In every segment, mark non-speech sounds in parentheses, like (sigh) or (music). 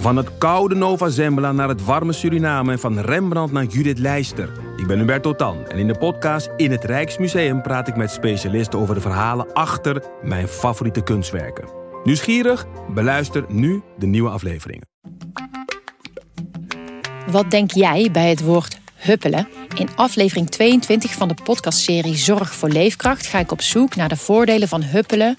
Van het koude Nova Zembla naar het warme Suriname en van Rembrandt naar Judith Leister. Ik ben Hubert Totan en in de podcast In het Rijksmuseum praat ik met specialisten over de verhalen achter mijn favoriete kunstwerken. Nieuwsgierig? Beluister nu de nieuwe afleveringen. Wat denk jij bij het woord huppelen? In aflevering 22 van de podcastserie Zorg voor Leefkracht ga ik op zoek naar de voordelen van huppelen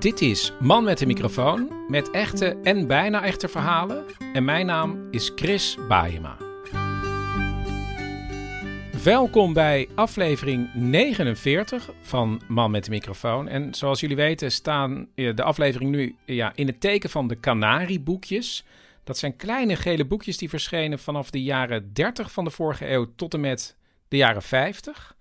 Dit is Man met de microfoon met echte en bijna echte verhalen. En mijn naam is Chris Baayema. Welkom bij aflevering 49 van Man met de microfoon. En zoals jullie weten staan de aflevering nu ja, in het teken van de Canarieboekjes. Dat zijn kleine gele boekjes die verschenen vanaf de jaren 30 van de vorige eeuw tot en met de jaren 50.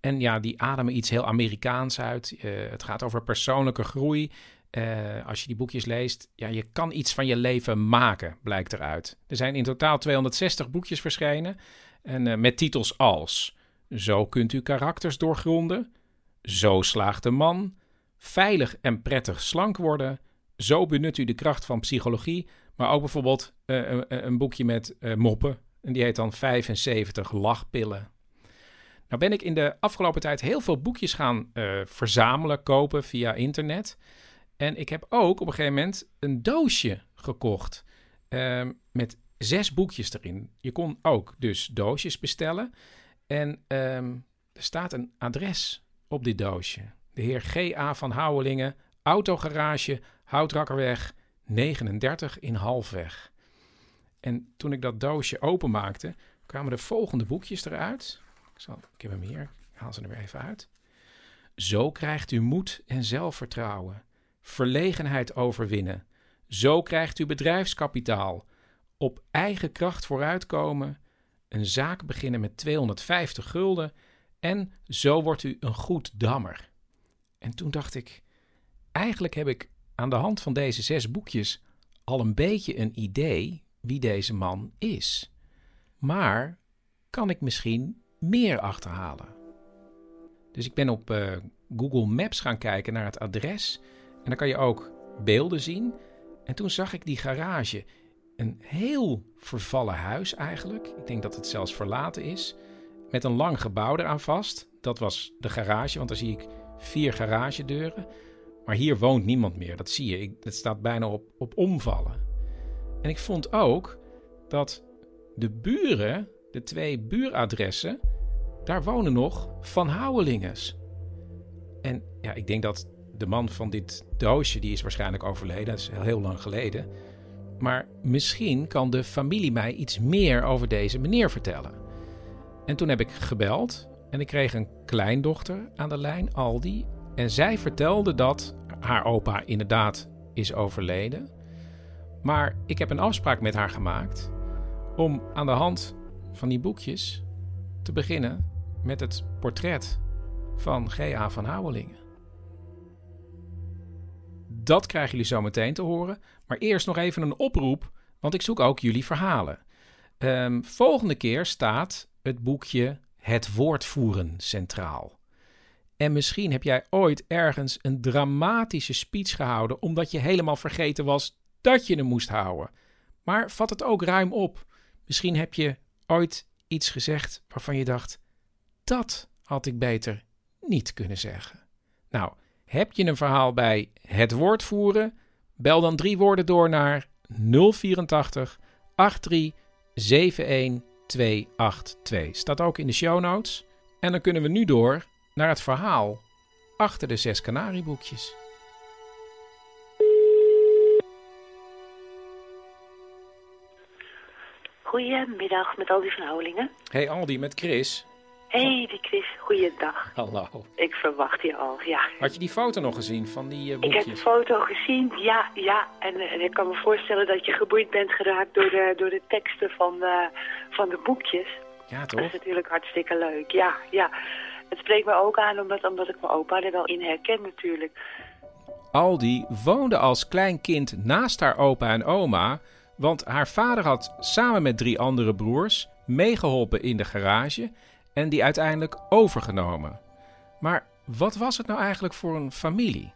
En ja, die ademen iets heel Amerikaans uit. Uh, het gaat over persoonlijke groei. Uh, als je die boekjes leest, ja, je kan iets van je leven maken, blijkt eruit. Er zijn in totaal 260 boekjes verschenen. En uh, met titels als Zo kunt u karakters doorgronden. Zo slaagt de man. Veilig en prettig slank worden. Zo benut u de kracht van psychologie. Maar ook bijvoorbeeld een, een, boekje met moppen. En die heet dan 75 lachpillen. Nou ben ik in de afgelopen tijd heel veel boekjes gaan uh, verzamelen, kopen via internet. En ik heb ook op een gegeven moment een doosje gekocht uh, met zes boekjes erin. Je kon ook dus doosjes bestellen. En um, er staat een adres op dit doosje. De heer G.A. van Houwelingen, autogarage, Houtrakkerweg 39 in Halfweg. En toen ik dat doosje openmaakte, kwamen de volgende boekjes eruit. Zo, ik heb hem hier. Ik haal ze er weer even uit. Zo krijgt u moed en zelfvertrouwen. Verlegenheid overwinnen. Zo krijgt u bedrijfskapitaal. Op eigen kracht vooruitkomen. Een zaak beginnen met 250 gulden. En zo wordt u een goed dammer. En toen dacht ik, eigenlijk heb ik aan de hand van deze zes boekjes al een beetje een idee wie deze man is. Maar kan ik misschien meer achterhalen. Dus ik ben op uh, Google Maps gaan kijken naar het adres. En dan kan je ook beelden zien. En toen zag ik die garage. Een heel vervallen huis eigenlijk. Ik denk dat het zelfs verlaten is. Met een lang gebouw eraan vast. Dat was de garage, want daar zie ik vier garagedeuren. Maar hier woont niemand meer, dat zie je. Ik, het staat bijna op, op omvallen. En ik vond ook dat de buren de twee buuradressen, daar wonen nog Van Houwelinges. En ja, ik denk dat de man van dit doosje, die is waarschijnlijk overleden, dat is heel, heel lang geleden. Maar misschien kan de familie mij iets meer over deze meneer vertellen. En toen heb ik gebeld en ik kreeg een kleindochter aan de lijn, Aldi. En zij vertelde dat haar opa inderdaad is overleden. Maar ik heb een afspraak met haar gemaakt om aan de hand van die boekjes te beginnen met het portret van G.A. van Houwelingen. Dat krijgen jullie zo meteen te horen. Maar eerst nog even een oproep, want ik zoek ook jullie verhalen. Um, volgende keer staat het boekje Het woordvoeren centraal. En misschien heb jij ooit ergens een dramatische speech gehouden omdat je helemaal vergeten was dat je hem moest houden. Maar vat het ook ruim op. Misschien heb je ooit iets gezegd waarvan je dacht: dat had ik beter niet kunnen zeggen? Nou, heb je een verhaal bij het woord voeren? Bel dan drie woorden door naar 084 83 71 282. Staat ook in de show notes. En dan kunnen we nu door naar het verhaal achter de zes kanarieboekjes. Goedemiddag, met Aldi van Houwelingen. Hey Aldi, met Chris. Hey, die Chris, goeiedag. Hallo. Ik verwacht je al, ja. Had je die foto nog gezien van die boekjes? Ik heb de foto gezien, ja, ja. En, eh, en, ik kan me voorstellen dat je geboeid bent geraakt door de, door de teksten van, uh, van de boekjes. Ja, Dat toch? is natuurlijk hartstikke leuk. Ja, ja. Het spreekt me ook aan omdat, omdat ik mijn opa er wel in herken natuurlijk. Aldi woonde als klein kind naast haar opa en oma, want haar vader had samen met drie andere broers meegeholpen in de garage en die uiteindelijk overgenomen. Maar wat was het nou eigenlijk voor een familie?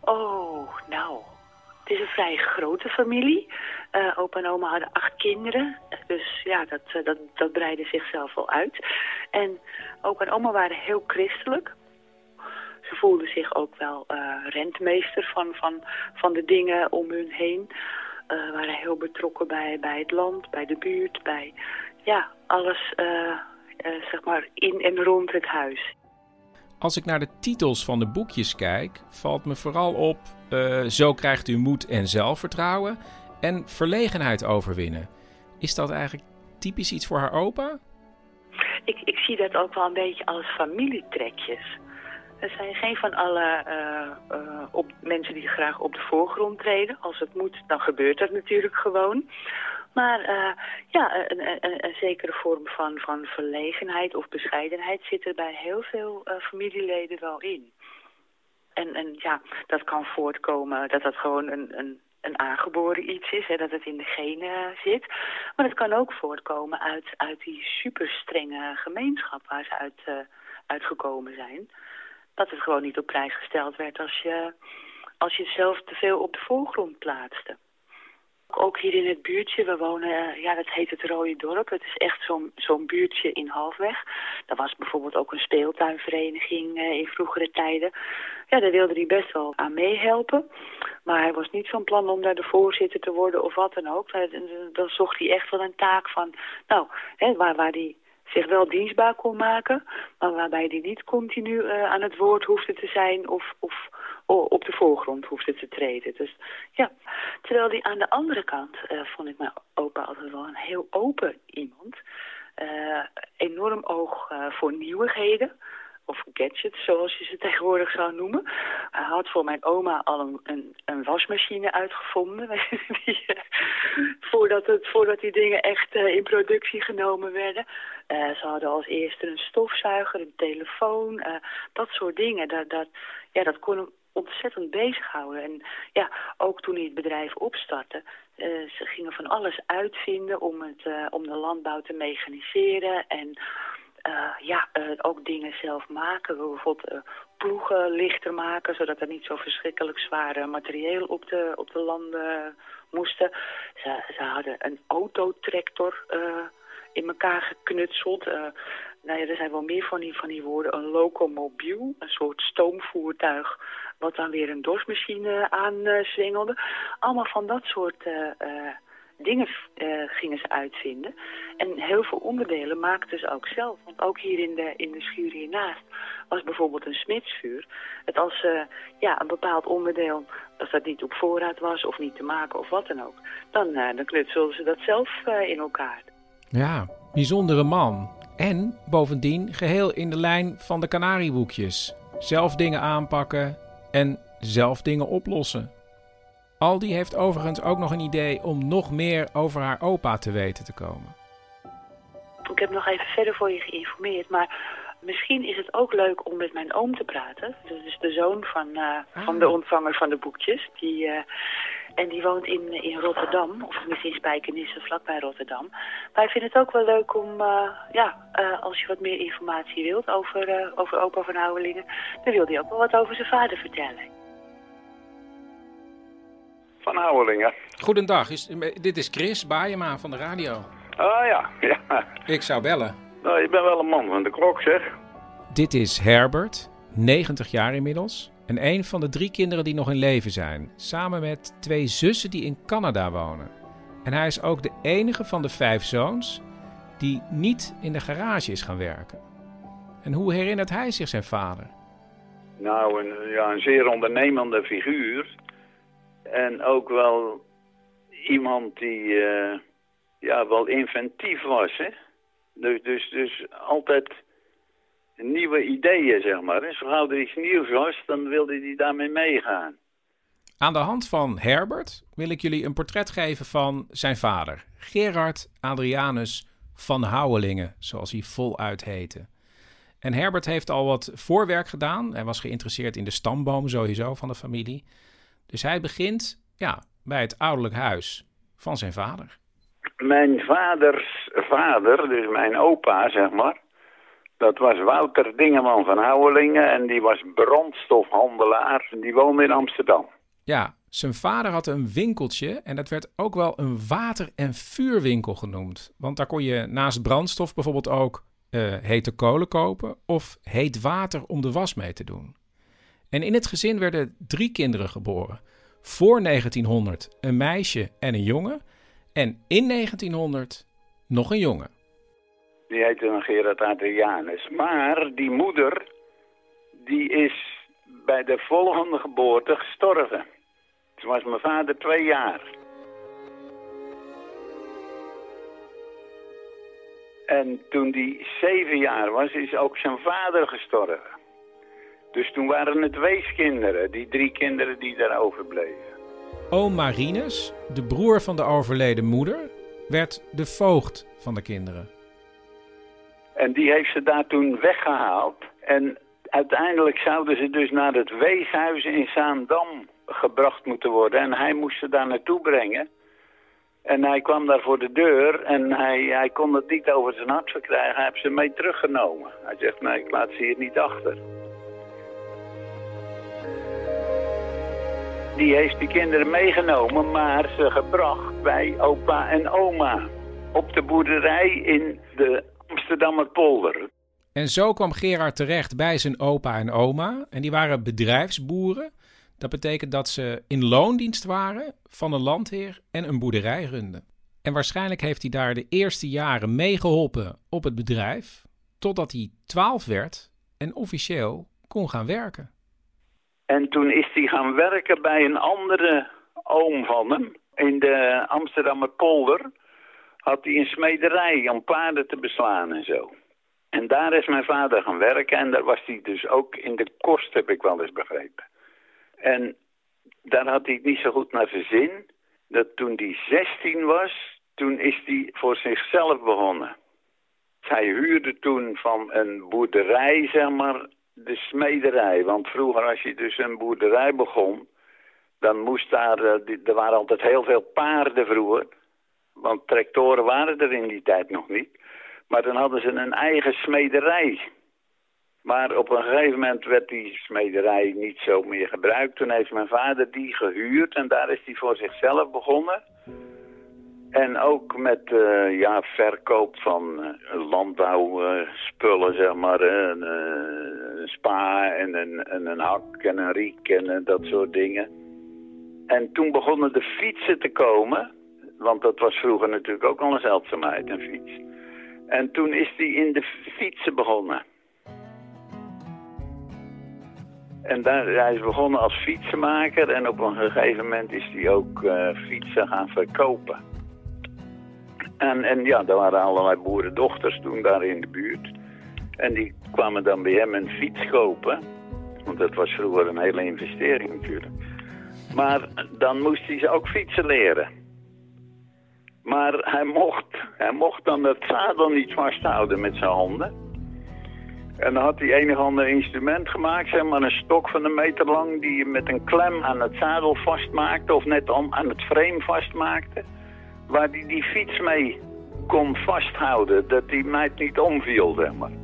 Oh, nou. Het is een vrij grote familie. Eh, opa en oma hadden acht kinderen. Dus ja, dat, eh, dat, dat breidde zichzelf wel uit. En opa en oma waren heel christelijk. Ze voelden zich ook wel eh, rentmeester van, van, van de dingen om hun heen. Eh waren heel betrokken bij, bij het land, bij de buurt, bij ja, alles zeg maar in en rond het huis. Als ik naar de titels van de boekjes kijk, valt me vooral op eh, Zo krijgt u moed en zelfvertrouwen en verlegenheid overwinnen. Is dat eigenlijk typisch iets voor haar opa? Ik, ik zie dat ook wel een beetje als familietrekjes. Er zijn geen van alle eh, eh, op, mensen die graag op de voorgrond treden. Als het moet, dan gebeurt dat natuurlijk gewoon. Maar eh, ja, een, zekere vorm van, van verlegenheid of bescheidenheid zit er bij heel veel eh, familieleden wel in. En, en ja, dat kan voortkomen dat dat gewoon een, een, een aangeboren iets is, hè, dat het in de genen zit. Maar het kan ook voortkomen uit, uit die super strenge gemeenschap waar ze uit, uh, uitgekomen zijn. Dat het gewoon niet op prijs gesteld werd als je, als je zelf te veel op de voorgrond plaatste. Ook hier in het buurtje, we wonen, ja dat heet het Rode Dorp. Het is echt zo'n zo'n buurtje in Halfweg. Daar was bijvoorbeeld ook een speeltuinvereniging uh, in vroegere tijden. Ja, daar wilde hij best wel aan meehelpen. Maar hij was niet van plan om daar de voorzitter te worden of wat dan ook. Dan zocht hij echt wel een taak van, nou, hè, waar, waar hij zich wel dienstbaar kon maken, maar waarbij hij niet continu aan het woord hoefde te zijn of, of op de voorgrond hoefde te treden. Dus ja, terwijl hij aan de andere kant uh, vond ik mijn opa altijd wel een heel open iemand. Uh, enorm oog voor nieuwigheden of gadgets, zoals je ze tegenwoordig zou noemen. Hij had voor mijn oma al een, een, wasmachine uitgevonden. (laughs) die, voordat, het, voordat die dingen echt in productie genomen werden. Ze hadden als eerste een stofzuiger, een telefoon, dat soort dingen. Dat, dat, ja, dat kon ontzettend bezighouden. En ja, ook toen hij het bedrijf opstartte, ze gingen van alles uitvinden om, het, om de landbouw te mechaniseren en... Uh, ja, uh, ook dingen zelf maken. Bijvoorbeeld uh, ploegen lichter maken, zodat er niet zo verschrikkelijk zware materieel op de, op de landen moesten. Ze, ze hadden een autotractor in elkaar geknutseld. Nou ja, er zijn wel meer van die, van die woorden. Een locomobiel, een soort stoomvoertuig, wat dan weer een dorsmachine aanzwengelde. Allemaal van dat soort dingen uh, gingen ze uitvinden. En heel veel onderdelen maakten ze ook zelf. Want ook hier in de, in de schuur hiernaast was bijvoorbeeld een smidsvuur. Het als ja, een bepaald onderdeel, als dat niet op voorraad was of niet te maken of wat dan ook, dan, dan knutselden ze dat zelf in elkaar. Ja, bijzondere man. En bovendien geheel in de lijn van de Canarieboekjes. Zelf dingen aanpakken en zelf dingen oplossen. Aldi heeft overigens ook nog een idee om nog meer over haar opa te weten te komen. Ik heb nog even verder voor je geïnformeerd, maar misschien is het ook leuk om met mijn oom te praten. Dat is de zoon van, uh, ah. van de ontvanger van de boekjes. Die, uh, en die woont in, in Rotterdam, of tenminste in Spijkenisse, vlakbij Rotterdam. Maar ik vind het ook wel leuk om, uh, ja, als je wat meer informatie wilt over, over opa van Houwelingen, dan wil hij ook wel wat over zijn vader vertellen. Van Houwelingen. Goedendag, is, dit is Chris Baayema van de radio. Ah ja, ja. Ik zou bellen. Nou, je bent wel een man van de klok, zeg. Dit is Herbert, 90 jaar inmiddels. En een van de drie kinderen die nog in leven zijn. Samen met twee zussen die in Canada wonen. En hij is ook de enige van de vijf zoons die niet in de garage is gaan werken. En hoe herinnert hij zich zijn vader? Nou, een, ja, een zeer ondernemende figuur. En ook wel iemand die uh, ja, wel inventief was. Hè? Dus, dus, dus altijd nieuwe ideeën, zeg maar. En zo gauw er iets nieuws was, dan wilde hij daarmee meegaan. Aan de hand van Herbert wil ik jullie een portret geven van zijn vader, Gerard Adrianus Van Houwelingen, zoals hij voluit heette. En Herbert heeft al wat voorwerk gedaan. Hij was geïnteresseerd in de stamboom sowieso van de familie. Dus hij begint ja, bij het ouderlijk huis van zijn vader. Mijn vaders vader, dus mijn opa zeg maar, dat was Wouter Dingeman van Houwelingen en die was brandstofhandelaar. Die woonde in Amsterdam. Ja, zijn vader had een winkeltje en dat werd ook wel een water- en vuurwinkel genoemd. Want daar kon je naast brandstof bijvoorbeeld ook uh, hete kolen kopen of heet water om de was mee te doen. En in het gezin werden drie kinderen geboren. Voor 1900 een meisje en een jongen. En in 1900 nog een jongen. Die heette dan Gerard Adrianus. Maar die moeder, die is bij de volgende geboorte gestorven. Toen was mijn vader twee jaar. En toen die zeven jaar was, is ook zijn vader gestorven. Dus toen waren het weeskinderen, die drie kinderen die daar overbleven. Oom Marinus, de broer van de overleden moeder, werd de voogd van de kinderen. En die heeft ze daar toen weggehaald. En uiteindelijk zouden ze dus naar het weeshuis in Zaandam gebracht moeten worden. En hij moest ze daar naartoe brengen. En hij kwam daar voor de deur en hij, hij kon het niet over zijn hart verkrijgen. Hij heeft ze mee teruggenomen. Hij zegt, nee, ik laat ze hier niet achter. Die heeft die kinderen meegenomen, maar ze gebracht bij opa en oma. Op de boerderij in de Amsterdammer polder. En zo kwam Gerard terecht bij zijn opa en oma. En die waren bedrijfsboeren. Dat betekent dat ze in loondienst waren van een landheer en een boerderij runden. En waarschijnlijk heeft hij daar de eerste jaren meegeholpen op het bedrijf, totdat hij 12 werd en officieel kon gaan werken. En toen is hij gaan werken bij een andere oom van hem in de Amsterdammer polder. Had hij een smederij om paarden te beslaan en zo. En daar is mijn vader gaan werken en daar was hij dus ook in de kost, heb ik wel eens begrepen. En daar had hij het niet zo goed naar zijn. Dat toen hij 16 was, toen is hij voor zichzelf begonnen. Hij huurde toen van een boerderij, zeg maar, de smederij. Want vroeger als je dus een boerderij begon, dan moest daar, eh, er waren altijd heel veel paarden vroeger. Want tractoren waren er in die tijd nog niet. Maar dan hadden ze een eigen smederij. Maar op een gegeven moment werd die smederij niet zo meer gebruikt. Toen heeft mijn vader die gehuurd en daar is hij voor zichzelf begonnen. En ook met uh, ja, verkoop van uh, landbouwspullen, zeg maar. Een, uh, een spa en een, en een hak en een riek en dat soort dingen. En toen begonnen de fietsen te komen. Want dat was vroeger natuurlijk ook al een zeldzaamheid, een fiets. En toen is hij in de fietsen begonnen. En daar, hij is begonnen als fietsenmaker en op een gegeven moment is hij ook uh, fietsen gaan verkopen. En, en ja, er waren allerlei boerendochters toen daar in de buurt. En die kwamen dan bij hem een fiets kopen. Want dat was vroeger een hele investering natuurlijk. Maar dan moest hij ze ook fietsen leren. Maar hij mocht, hij mocht dan het zadel niet vasthouden met zijn handen. En dan had hij een ander instrument gemaakt, zeg maar een stok van een meter lang... die je met een klem aan het zadel vastmaakte of net aan het frame vastmaakte. Waar hij die fiets mee kon vasthouden, dat die meid niet omviel, zeg maar.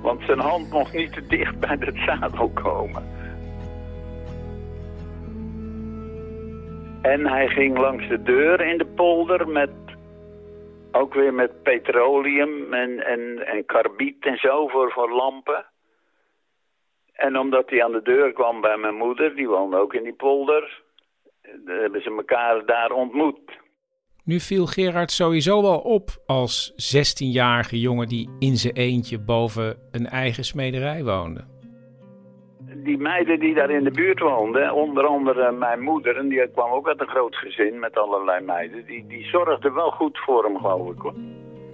Want zijn hand mocht niet te dicht bij het zadel komen. En hij ging langs de deur in de polder met ook weer met petroleum en, en, en karbiet en zo voor, voor lampen. En omdat hij aan de deur kwam bij mijn moeder, die woonde ook in die polder, hebben ze elkaar daar ontmoet. Nu viel Gerard sowieso wel op als 16-jarige jongen die in zijn eentje boven een eigen smederij woonde die meiden die daar in de buurt woonden, onder andere mijn moeder, en die kwam ook uit een groot gezin met allerlei meiden, die, die zorgden wel goed voor hem, geloof ik. Hoor.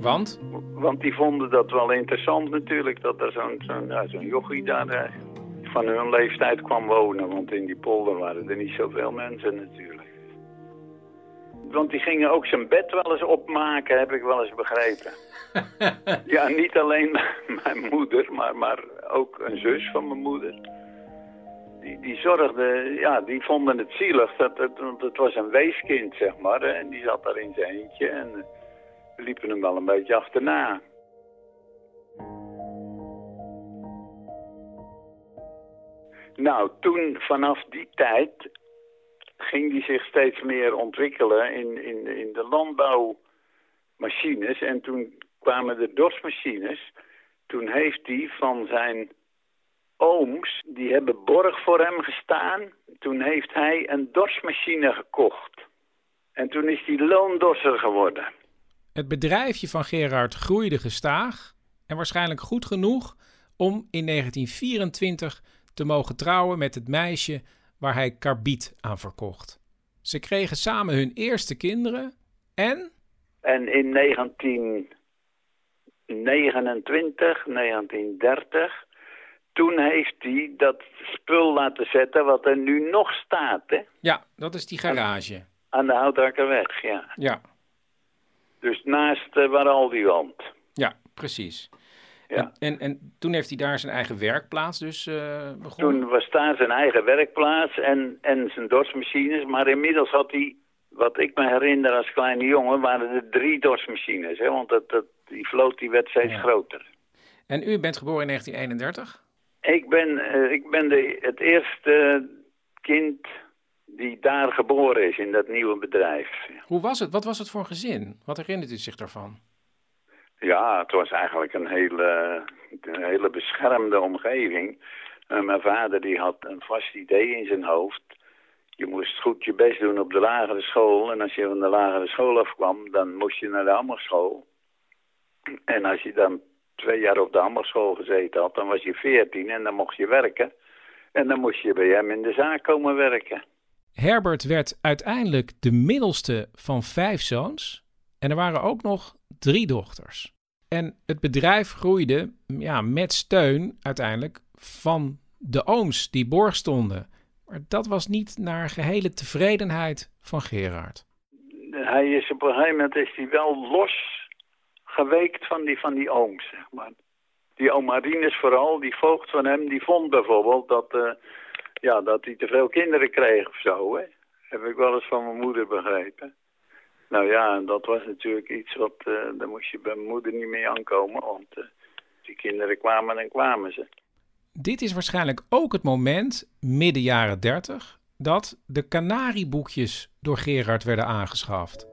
Want? Want die vonden dat wel interessant natuurlijk, dat er zo'n zo'n ja, zo'n jochie daar eh, van hun leeftijd kwam wonen. Want in die polder waren er niet zoveel mensen natuurlijk. want die gingen ook zijn bed wel eens opmaken, heb ik wel eens begrepen. (laughs) ja, niet alleen (laughs) mijn moeder, maar, maar ook een zus van mijn moeder. Die, die zorgde, ja, die vonden het zielig, dat het, want het was een weeskind, zeg maar. En die zat daar in zijn eentje en we liepen hem wel een beetje achterna. Nou, toen vanaf die tijd ging die zich steeds meer ontwikkelen in, in, in de landbouwmachines. En toen kwamen de dorsmachines. Toen heeft hij van zijn ooms, die hebben borg voor hem gestaan. Toen heeft hij een dorsmachine gekocht. En toen is hij loondorser geworden. Het bedrijfje van Gerard groeide gestaag en waarschijnlijk goed genoeg om in 1924 te mogen trouwen met het meisje waar hij karbiet aan verkocht. Ze kregen samen hun eerste kinderen en... En in 1929, 1930, toen heeft hij dat spul laten zetten wat er nu nog staat, hè? Ja, dat is die garage. Aan de Houtrakkerweg, ja. Ja. Dus naast uh, Waraldiwand. Ja, precies. Ja. En, en, en, toen heeft hij daar zijn eigen werkplaats dus uh, begonnen? Toen was daar zijn eigen werkplaats en, en zijn dorsmachines. Maar inmiddels had hij, wat ik me herinner als kleine jongen, waren er drie dorsmachines. Hè? Want dat, dat, die vloot die werd steeds Ja. groter. En u bent geboren in 1931? Ik ben, eh, ik ben de, het eerste kind die daar geboren is, in dat nieuwe bedrijf. Hoe was het? Wat was het voor een gezin? Wat herinnert u zich daarvan? Ja, het was eigenlijk een hele, een hele beschermde omgeving. Eh, mijn vader die had een vast idee in zijn hoofd. Je moest goed je best doen op de lagere school. En als je van de lagere school afkwam, dan moest je naar de ambachtsschool. En als je dan twee jaar op de ambachtsschool gezeten had, dan was je veertien en dan mocht je werken. En dan moest je bij hem in de zaak komen werken. Herbert werd uiteindelijk de middelste van vijf zoons. En er waren ook nog drie dochters. En het bedrijf groeide ja, met steun uiteindelijk van de ooms die borg stonden. Maar dat was niet naar gehele tevredenheid van Gerard. Hij is op een gegeven moment is hij wel los geweekt van die, van die ooms, zeg maar. Die oom Marinus vooral, die voogd van hem, die vond bijvoorbeeld dat, eh, ja, dat hij te veel kinderen kreeg of zo, hè. Heb ik wel eens van mijn moeder begrepen. Nou ja, en dat was natuurlijk iets wat, eh, daar moest je bij mijn moeder niet mee aankomen, want eh, die kinderen kwamen en kwamen ze. Dit is waarschijnlijk ook het moment, midden jaren 30, dat de Canarieboekjes door Gerard werden aangeschaft.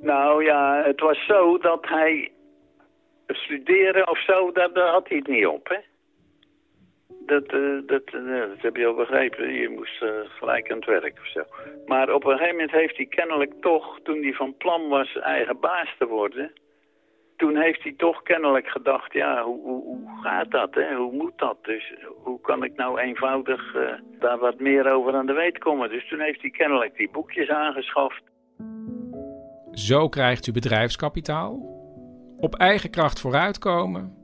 Nou ja, het was zo dat hij studeren of zo, daar, had hij het niet op, hè. Dat, eh, dat, eh, dat heb je al begrepen. Je moest eh, gelijk aan het werk of zo. Maar op een gegeven moment heeft hij kennelijk toch, toen hij van plan was eigen baas te worden... toen heeft hij toch kennelijk gedacht, ja, hoe, hoe, hoe gaat dat, hè? Hoe moet dat? Dus hoe kan ik nou eenvoudig daar wat meer over aan de weet komen? Dus toen heeft hij kennelijk die boekjes aangeschaft. Zo krijgt u bedrijfskapitaal, op eigen kracht vooruitkomen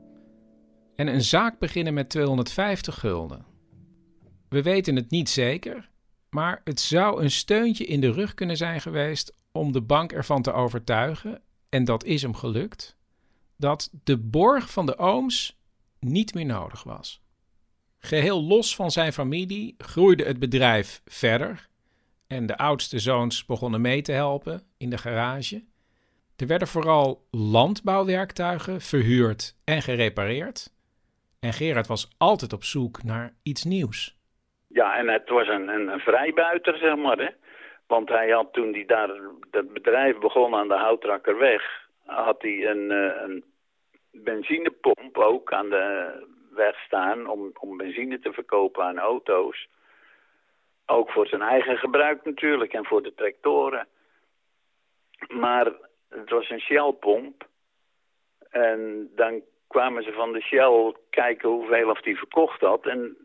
en een zaak beginnen met 250 gulden. We weten het niet zeker, maar het zou een steuntje in de rug kunnen zijn geweest om de bank ervan te overtuigen, en dat is hem gelukt, dat de borg van de ooms niet meer nodig was. Geheel los van zijn familie groeide het bedrijf verder en de oudste zoons begonnen mee te helpen in de garage. Er werden vooral landbouwwerktuigen verhuurd en gerepareerd. En Gerard was altijd op zoek naar iets nieuws. Ja, en het was een, een, vrijbuiter, zeg maar, hè. Want hij had toen hij daar dat bedrijf begon aan de Houtrakkerweg... had hij een, eh, een benzinepomp ook aan de weg staan... Om, om benzine te verkopen aan auto's. Ook voor zijn eigen gebruik natuurlijk en voor de tractoren. Maar het was een Shell-pomp. En dan kwamen ze van de Shell kijken hoeveel of die verkocht had. En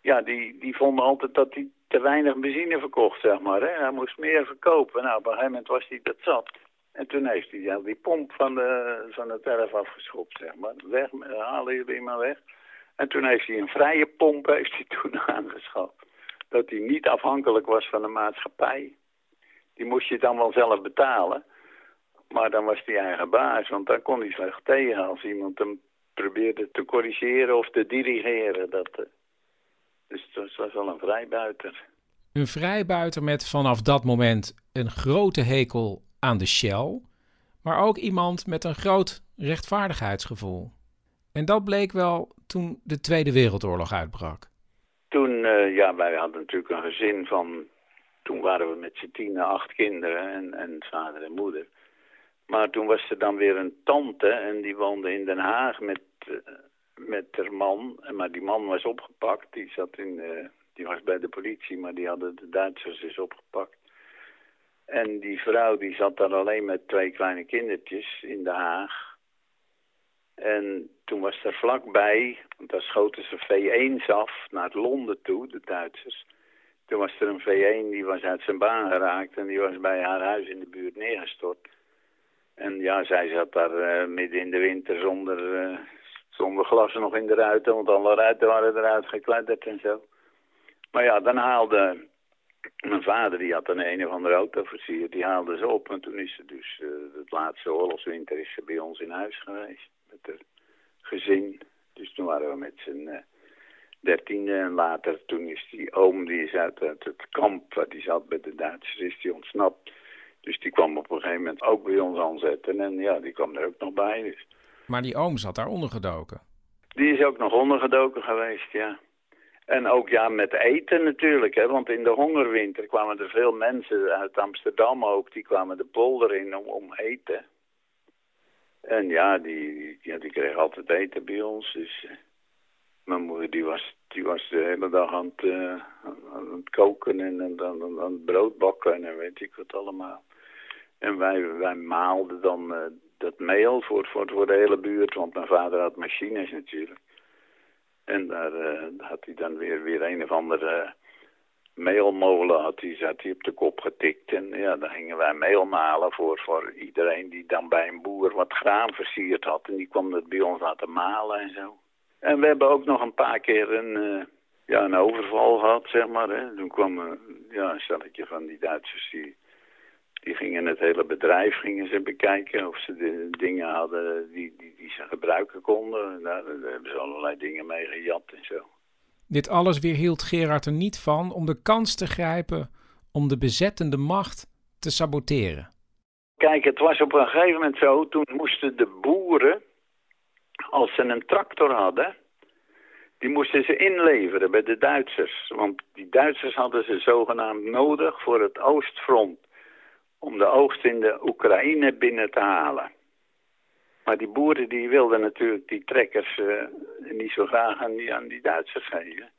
ja, die, die vonden altijd dat hij te weinig benzine verkocht, zeg maar. Hè? Hij moest meer verkopen. Nou, op een gegeven moment was hij dat zat. En toen heeft hij ja, die pomp van, de, van het erf afgeschopt, zeg maar. Weg, halen jullie maar weg. En toen heeft hij een vrije pomp heeft hij toen (laughs) aangeschaft. Dat hij niet afhankelijk was van de maatschappij. Die moest je dan wel zelf betalen. Maar dan was hij eigen baas, want dan kon hij slecht tegen als iemand hem probeerde te corrigeren of te dirigeren. Dat, eh, dus was wel een vrijbuiter. Een vrijbuiter met vanaf dat moment een grote hekel aan de Shell, maar ook iemand met een groot rechtvaardigheidsgevoel. En dat bleek wel toen de Tweede Wereldoorlog uitbrak. Toen, uh, ja, wij hadden natuurlijk een gezin van... Toen waren we met z'n tien, acht kinderen en, en vader en moeder. Maar toen was er dan weer een tante en die woonde in Den Haag met, uh, met haar man. Maar die man was opgepakt, die, zat in, uh, die was bij de politie, maar die hadden de Duitsers dus opgepakt. En die vrouw die zat daar alleen met twee kleine kindertjes in Den Haag. En toen was er vlakbij, want daar schoten ze V1's af naar Londen toe, de Duitsers. Toen was er een V1 die was uit zijn baan geraakt en die was bij haar huis in de buurt neergestort. En ja, zij zat daar uh, midden in de winter zonder, uh, zonder glas nog in de ruiten, want alle ruiten waren eruit gekledderd en zo. Maar ja, dan haalde mijn vader, die had een een of andere autoversier, die haalde ze op. En toen is ze dus, uh, het laatste oorlogswinter is ze bij ons in huis geweest het gezin. Dus toen waren we met z'n uh, dertiende en later toen is die oom, die is uit, uit het kamp waar die zat bij de Duitsers, is die ontsnapt. Dus die kwam op een gegeven moment ook bij ons aanzetten en ja, die kwam er ook nog bij. Dus. Maar die oom zat daar ondergedoken? Die is ook nog ondergedoken geweest, ja. En ook ja, met eten natuurlijk, hè, want in de hongerwinter kwamen er veel mensen uit Amsterdam ook, die kwamen de polder in om, om eten. En ja, die, ja, die kreeg altijd eten bij ons. Dus uh, mijn moeder die was, die was de hele dag aan het, uh, aan het koken en, aan, aan, het brood bakken en weet ik wat allemaal. En wij, wij maalden dan uh, dat meel voor, voor, voor de hele buurt, want mijn vader had machines natuurlijk. En daar had hij dan weer, weer een of andere meelmolen had hij, zat hij op de kop getikt. En ja, dan gingen wij meel malen voor, voor iedereen die dan bij een boer wat graan versierd had. En die kwam dat bij ons laten malen en zo. En we hebben ook nog een paar keer een, uh, ja, een overval gehad, zeg maar. Hè. Toen kwam uh, ja, een stelletje van die Duitsers, die, die gingen het hele bedrijf gingen ze bekijken. Of ze de dingen hadden die, die, die ze gebruiken konden. Daar, daar hebben ze allerlei dingen mee gejat en zo. Dit alles weerhield Gerard er niet van om de kans te grijpen om de bezettende macht te saboteren. Kijk, het was op een gegeven moment zo, toen moesten de boeren, als ze een tractor hadden, die moesten ze inleveren bij de Duitsers. Want die Duitsers hadden ze zogenaamd nodig voor het Oostfront, om de oogst in de Oekraïne binnen te halen. Maar die boeren die wilden natuurlijk die trekkers uh, niet zo graag aan die, aan die Duitsers geven.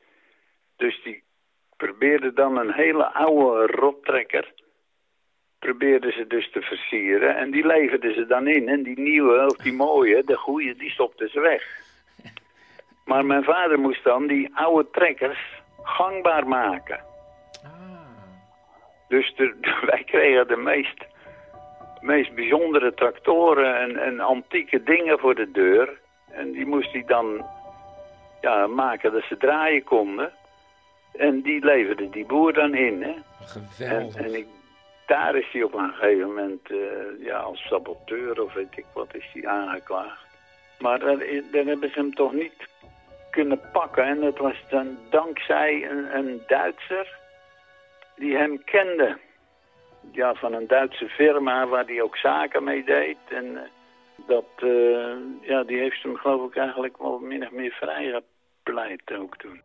Dus die probeerden dan een hele oude rottrekker... probeerden ze dus te versieren. En die leverden ze dan in. En die nieuwe, of die mooie, de goede, die stopten ze weg. (laughs) Maar mijn vader moest dan die oude trekkers gangbaar maken. Dus de, (laughs) wij kregen de meest meest bijzondere tractoren en, en antieke dingen voor de deur. En die moest hij dan ja, maken dat ze draaien konden. En die leverde die boer dan in. Hè. Geweldig. En, en ik, daar is hij op een gegeven moment uh, ja, als saboteur of weet ik wat is hij aangeklaagd. Maar dan, dan hebben ze hem toch niet kunnen pakken. En dat was dan dankzij een, een Duitser die hem kende ja, van een Duitse firma waar hij ook zaken mee deed. En uh, dat, uh, ja, die heeft hem geloof ik eigenlijk wel min of meer vrijgepleit ook toen.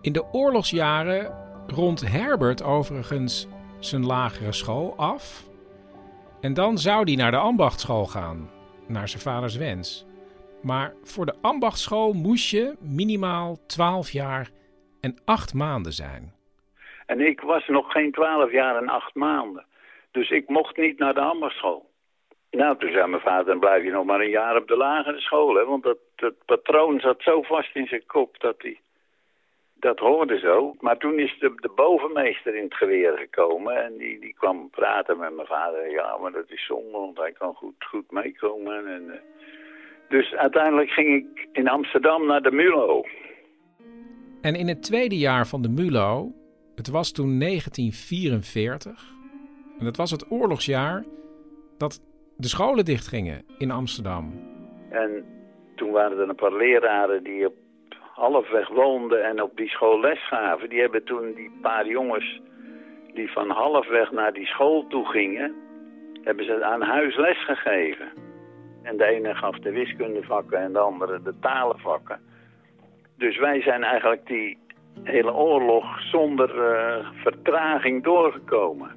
In de oorlogsjaren rond Herbert overigens zijn lagere school af. En dan zou hij naar de ambachtschool gaan, naar zijn vaders wens. Maar voor de ambachtschool moest je minimaal 12 jaar en 8 maanden zijn. En ik was nog geen twaalf jaar en acht maanden. Dus ik mocht niet naar de ambachtschool. Nou, toen zei mijn vader, dan blijf je nog maar een jaar op de lagere school. Hè? Want dat, patroon zat zo vast in zijn kop dat hij... Dat hoorde zo. Maar toen is de, de bovenmeester in het geweer gekomen. En die, die kwam praten met mijn vader. Ja, maar dat is zonde, want hij kan goed, goed meekomen. En, uh... Dus uiteindelijk ging ik in Amsterdam naar de MULO. En in het tweede jaar van de MULO Het was toen 1944 en het was het oorlogsjaar dat de scholen dichtgingen in Amsterdam. En toen waren er een paar leraren die op halfweg woonden en op die school les gaven. Die hebben toen die paar jongens die van halfweg naar die school toe gingen, hebben ze aan huis les gegeven. En de ene gaf de wiskundevakken en de andere de talenvakken. Dus wij zijn eigenlijk die hele oorlog zonder uh, vertraging doorgekomen.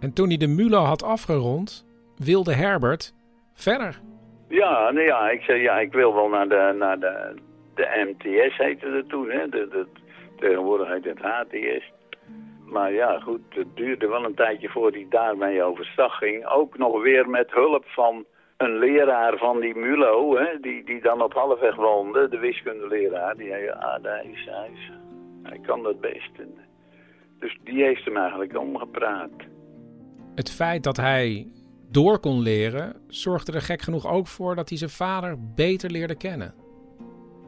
En toen hij de Mulo had afgerond, wilde Herbert verder. Ja, nou ja, ik zei ja, ik wil wel naar de, naar de, de MTS heette het toen, hè. De, de, tegenwoordig heet het HTS. Maar ja, goed, het duurde wel een tijdje voor hij daarmee overstag ging. Ook nog weer met hulp van een leraar van die MULO, hè, die, die dan op halfweg woonde, de wiskundeleraar. Die zei, ah, hij, is, hij, is, hij kan dat best. Dus die heeft hem eigenlijk omgepraat. Het feit dat hij door kon leren, zorgde er gek genoeg ook voor dat hij zijn vader beter leerde kennen.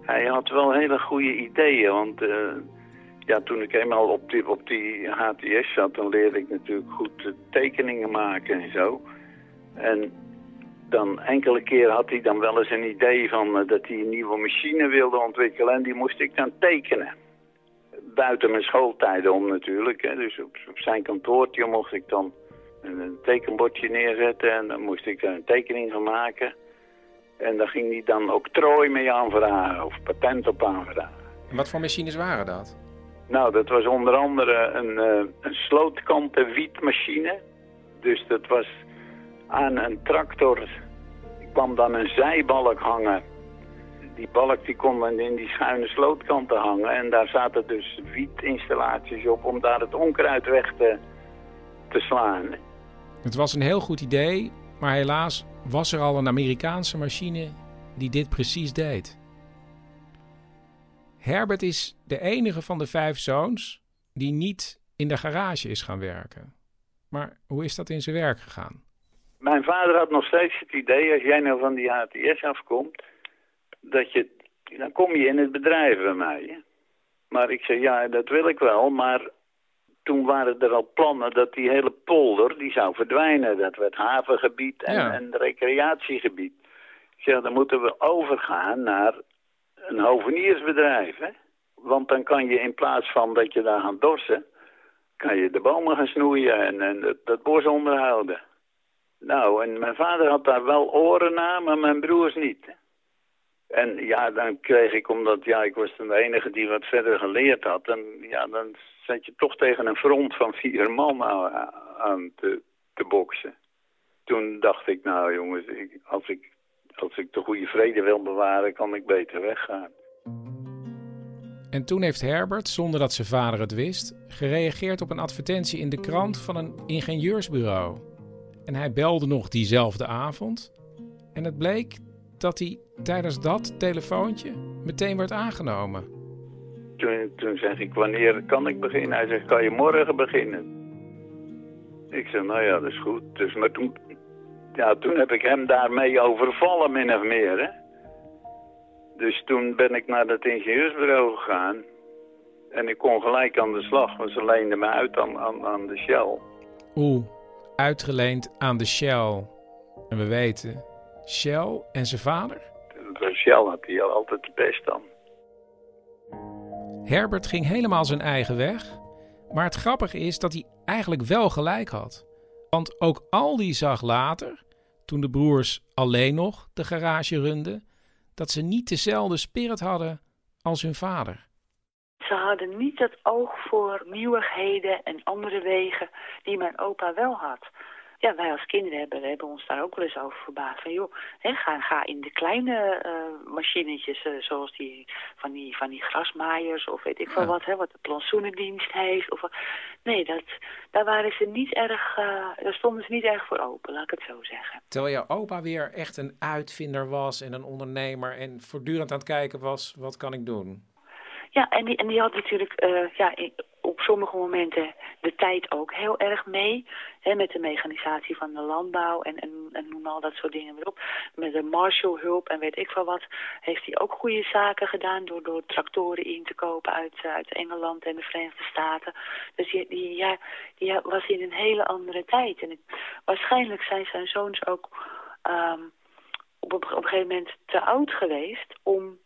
Hij had wel hele goede ideeën, want uh, ja, toen ik eenmaal op die, op die HTS zat, dan leerde ik natuurlijk goed tekeningen maken en zo. En dan enkele keer had hij dan wel eens een idee van uh, dat hij een nieuwe machine wilde ontwikkelen en die moest ik dan tekenen. Buiten mijn schooltijden om natuurlijk, hè. dus op, op zijn kantoortje mocht ik dan een tekenbordje neerzetten en dan moest ik daar een tekening van maken. En daar ging hij dan ook trooi mee aanvragen of patent op aanvragen. En wat voor machines waren dat? Nou, dat was onder andere een, uh, een wietmachine. Dus dat was aan een tractor kwam dan een zijbalk hangen. Die balk die kon dan in die schuine slootkanten hangen. En daar zaten dus wietinstallaties op om daar het onkruid weg te, te slaan. Het was een heel goed idee, maar helaas was er al een Amerikaanse machine die dit precies deed. Herbert is de enige van de vijf zoons die niet in de garage is gaan werken. Maar hoe is dat in zijn werk gegaan? Mijn vader had nog steeds het idee, als jij nou van die HTS afkomt, dat je, dan kom je in het bedrijf bij mij. Maar ik zei, ja, dat wil ik wel, maar toen waren er al plannen dat die hele polder, die zou verdwijnen. Dat werd havengebied en, ja. en recreatiegebied. Ik zeg, dan moeten we overgaan naar een hoveniersbedrijf, hè. Want dan kan je in plaats van dat je daar gaat dorsen, kan je de bomen gaan snoeien en, en dat, dat bos onderhouden. Nou, en mijn vader had daar wel oren naar, maar mijn broers niet. En ja, dan kreeg ik, omdat ja, ik was de enige die wat verder geleerd had. En ja, dan zat je toch tegen een front van vier man aan, te, te boksen. Toen dacht ik, nou jongens, ik, als, ik, als ik de goede vrede wil bewaren, kan ik beter weggaan. En toen heeft Herbert, zonder dat zijn vader het wist, gereageerd op een advertentie in de krant van een ingenieursbureau. En hij belde nog diezelfde avond. En het bleek dat hij tijdens dat telefoontje meteen werd aangenomen. Toen, toen zeg ik, wanneer kan ik beginnen? Hij zegt, kan je morgen beginnen? Ik zeg, nou ja, dat is goed. Dus, maar toen, ja, toen heb ik hem daarmee overvallen, min of meer. Hè? Dus toen ben ik naar het ingenieursbureau gegaan. En ik kon gelijk aan de slag, want ze leenden me uit aan, aan, aan de Shell. Oeh, uitgeleend aan de Shell. En we weten, Shell en zijn vader? Shell had hij altijd het best dan. Herbert ging helemaal zijn eigen weg. Maar het grappige is dat hij eigenlijk wel gelijk had. Want ook Aldi zag later, toen de broers alleen nog de garage runden, dat ze niet dezelfde spirit hadden als hun vader. Ze hadden niet het oog voor nieuwigheden en andere wegen die mijn opa wel had ja, wij als kinderen hebben, hebben ons daar ook wel eens over verbaasd. Van joh, hè, ga, ga in de kleine uh, machinetjes, uh, zoals die van, die van die grasmaaiers of weet ik veel wat, hè, wat de plantsoenendienst heeft. Of, nee, dat, daar waren ze niet erg, uh, daar stonden ze niet erg voor open, laat ik het zo zeggen. Terwijl jouw opa weer echt een uitvinder was en een ondernemer en voortdurend aan het kijken was, wat kan ik doen? Ja, en die, en die had natuurlijk, ja, op sommige momenten de tijd ook heel erg mee. Hè, met de mechanisatie van de landbouw en, en, en noem al dat soort dingen weer op. Met de Marshallhulp en weet ik veel wat. Heeft hij ook goede zaken gedaan door, door tractoren in te kopen uit, uit Engeland en de Verenigde Staten. Dus die, die, ja, die was in een hele andere tijd. En waarschijnlijk zijn zijn zoons ook um, op, op een gegeven moment te oud geweest om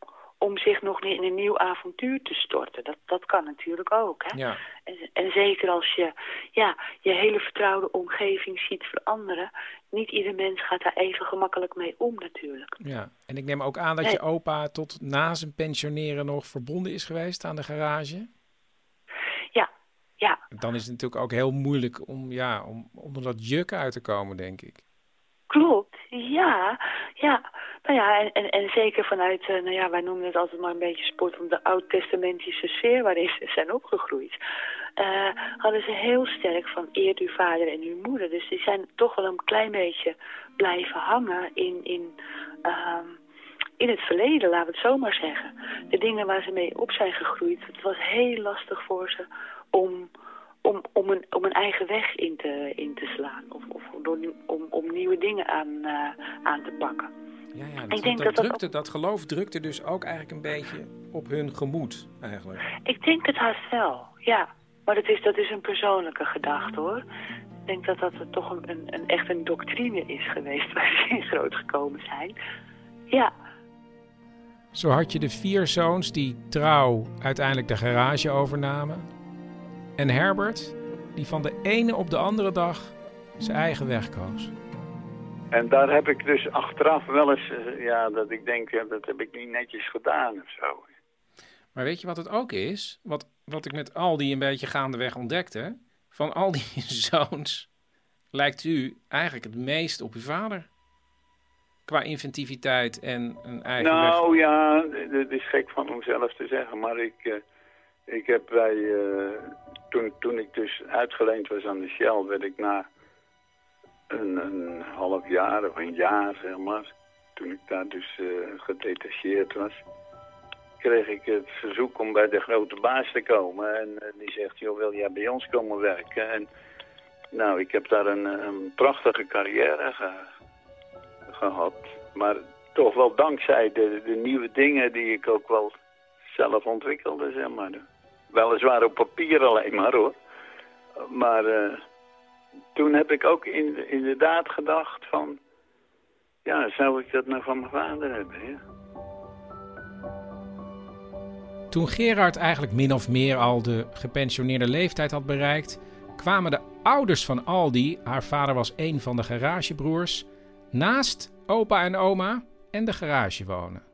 om zich nog in een nieuw avontuur te storten. Dat, dat kan natuurlijk ook. Hè? Ja. En, en, zeker als je ja, je hele vertrouwde omgeving ziet veranderen... niet ieder mens gaat daar even gemakkelijk mee om natuurlijk. Ja, en ik neem ook aan dat je opa tot na zijn pensioneren nog verbonden is geweest aan de garage? Ja, ja. Dan is het natuurlijk ook heel moeilijk om, ja, om onder dat juk uit te komen, denk ik. Klopt, ja. ja. Nou ja, en, en, zeker vanuit, uh, nou ja, wij noemen het altijd maar een beetje sport om de oud-testamentische sfeer waarin ze zijn opgegroeid. Uh, hadden ze heel sterk van eert uw vader en uw moeder. Dus die zijn toch wel een klein beetje blijven hangen in, in, uh, in het verleden, laten we het zo maar zeggen. De dingen waar ze mee op zijn gegroeid, het was heel lastig voor ze om om, om, een, om een eigen weg in te, in te slaan. Of, of door, om, om nieuwe dingen aan, uh, aan te pakken. Ja, ja dat, ik denk dat, dat, drukte, dat geloof drukte dus ook eigenlijk een beetje op hun gemoed eigenlijk. Ik denk het haast wel, ja. Maar dat is, dat is een persoonlijke gedachte hoor. Ik denk dat dat toch een, een, een echt een doctrine is geweest waar ze in groot gekomen zijn. Ja. Zo had je de vier zoons die trouw uiteindelijk de garage overnamen. En Herbert, die van de ene op de andere dag zijn eigen weg koos. En daar heb ik dus achteraf wel eens, uh, ja, dat ik denk, ja, dat heb ik niet netjes gedaan of zo. Maar weet je wat het ook is? Wat, wat ik met al die een beetje gaandeweg ontdekte. Van al die (laughs) zoons lijkt u eigenlijk het meest op uw vader. Qua inventiviteit en een eigen nou, weg. ja, het is gek van mezelf te zeggen. Maar ik, uh, ik heb bij, uh, toen, toen ik dus uitgeleend was aan de Shell, werd ik na een, een half jaar of een jaar, zeg maar, toen ik daar dus uh, gedetacheerd was, kreeg ik het verzoek om bij de grote baas te komen. En uh, die zegt, joh, wil jij bij ons komen werken? En nou, ik heb daar een, prachtige carrière ge gehad. Maar toch wel dankzij de, de nieuwe dingen die ik ook wel zelf ontwikkelde, zeg maar. Weliswaar op papier alleen maar, hoor. Maar... Uh, toen heb ik ook in, inderdaad gedacht van... Ja, zou ik dat nou van mijn vader hebben? Toen Gerard eigenlijk min of meer al de gepensioneerde leeftijd had bereikt... kwamen de ouders van Aldi, haar vader was een van de garagebroers... naast opa en oma en de garage wonen.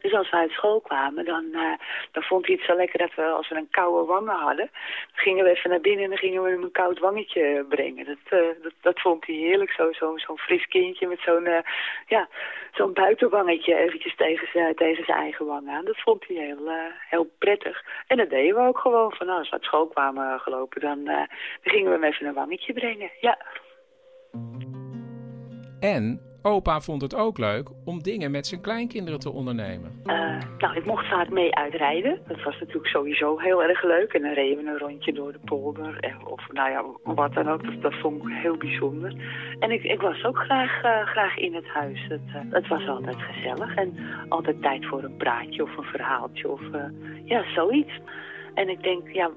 Dus als we uit school kwamen, dan, uh, dan vond hij het zo lekker dat we, als we een koude wangen hadden, gingen we even naar binnen en dan gingen we hem een koud wangetje brengen. Dat, uh, dat, dat vond hij heerlijk, zo'n zo, zo fris kindje met zo'n uh, ja, zo'n buitenwangetje eventjes tegen, tegen zijn eigen wang aan. Dat vond hij heel, heel prettig. En dat deden we ook gewoon, van nou, als we uit school kwamen gelopen, dan, dan gingen we hem even een wangetje brengen, ja. En Opa vond het ook leuk om dingen met zijn kleinkinderen te ondernemen. Uh, nou, ik mocht vaak mee uitrijden. Dat was natuurlijk sowieso heel erg leuk. En dan reden we een rondje door de polder. Of nou ja, wat dan ook. Dat, dat vond ik heel bijzonder. En ik, ik was ook graag, uh, graag in het huis. Het, uh, het, was altijd gezellig. En altijd tijd voor een praatje of een verhaaltje. Of ja, zoiets. En ik denk, ja,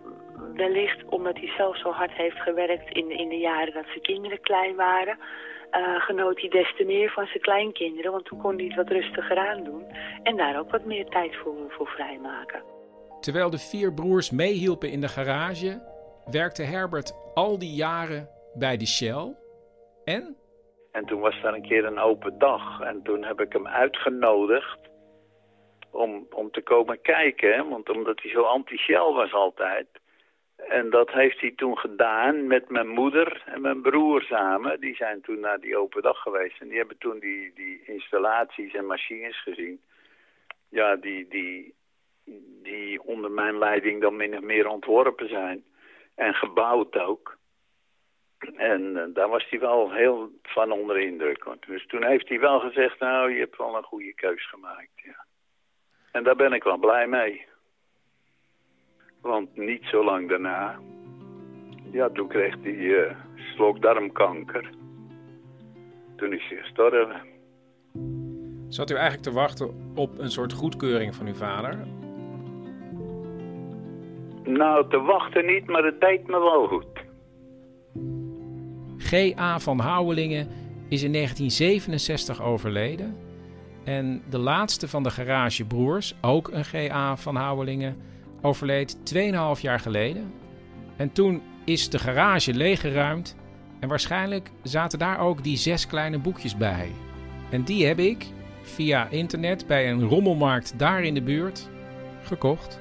wellicht omdat hij zelf zo hard heeft gewerkt in, in de jaren dat zijn kinderen klein waren uh, genoot hij des te meer van zijn kleinkinderen. Want toen kon hij het wat rustiger aan doen. En daar ook wat meer tijd voor, voor vrijmaken. Terwijl de vier broers meehielpen in de garage... werkte Herbert al die jaren bij de Shell. En? En toen was er een keer een open dag. En toen heb ik hem uitgenodigd om, om te komen kijken. Want omdat hij zo anti-Shell was altijd... En dat heeft hij toen gedaan met mijn moeder en mijn broer samen. Die zijn toen naar die open dag geweest. En die hebben toen die, die installaties en machines gezien. Ja, die, die, die onder mijn leiding dan min of meer ontworpen zijn. En gebouwd ook. En uh, daar was hij wel heel van onder indruk. Dus toen heeft hij wel gezegd, nou, je hebt wel een goede keus gemaakt. Ja. En daar ben ik wel blij mee. Want niet zo lang daarna, ja, toen kreeg hij uh, slokdarmkanker. Toen is hij gestorven. Zat u eigenlijk te wachten op een soort goedkeuring van uw vader? Nou, te wachten niet, maar het deed me wel goed. G.A. van Houwelingen is in 1967 overleden. En de laatste van de garagebroers, ook een G.A. van Houwelingen, overleed 2,5 jaar geleden. En toen is de garage leeggeruimd en waarschijnlijk zaten daar ook die zes kleine boekjes bij. En die heb ik via internet bij een rommelmarkt daar in de buurt gekocht.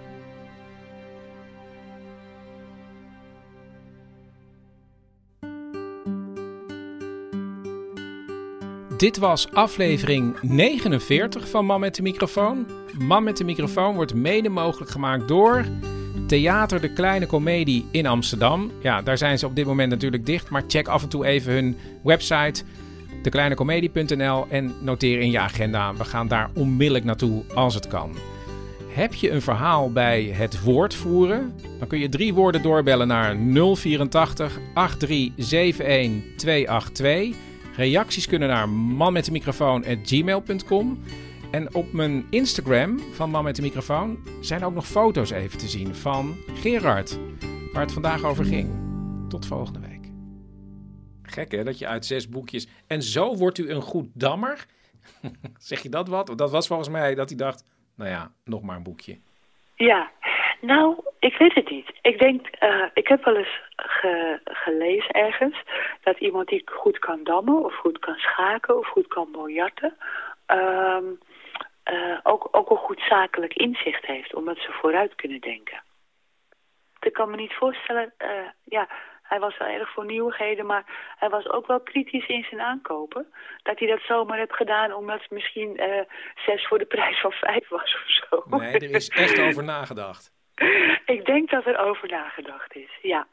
Dit was aflevering 49 van Man met de Microfoon. Man met de Microfoon wordt mede mogelijk gemaakt door Theater De Kleine Comedie in Amsterdam. Ja, daar zijn ze op dit moment natuurlijk dicht, maar check af en toe even hun website dekleinecomedie.nl en noteer in je agenda. We gaan daar onmiddellijk naartoe als het kan. Heb je een verhaal bij het woord voeren? Dan kun je drie woorden doorbellen naar 084 8371 282. Reacties kunnen naar manmetdemicrofoon.gmail.com. En op mijn Instagram van Man met de Microfoon zijn ook nog foto's even te zien van Gerard, waar het vandaag over ging. Tot volgende week. Gek hè, dat je uit zes boekjes... En zo wordt u een goed dammer? (laughs) zeg je dat wat? Dat was volgens mij dat hij dacht, nou ja, nog maar een boekje. Ja, nou, ik weet het niet. Ik denk, uh, ik heb wel eens gelezen ergens dat iemand die goed kan dammen of goed kan schaken of goed kan biljarten, uh, uh, ook, ook een goed zakelijk inzicht heeft, omdat ze vooruit kunnen denken. Ik kan me niet voorstellen, uh, ja, hij was wel erg voor nieuwigheden, maar hij was ook wel kritisch in zijn aankopen. Dat hij dat zomaar heeft gedaan omdat het misschien zes voor de prijs van vijf was of zo. Nee, er is echt over nagedacht. (laughs) Ik denk dat er over nagedacht is, ja.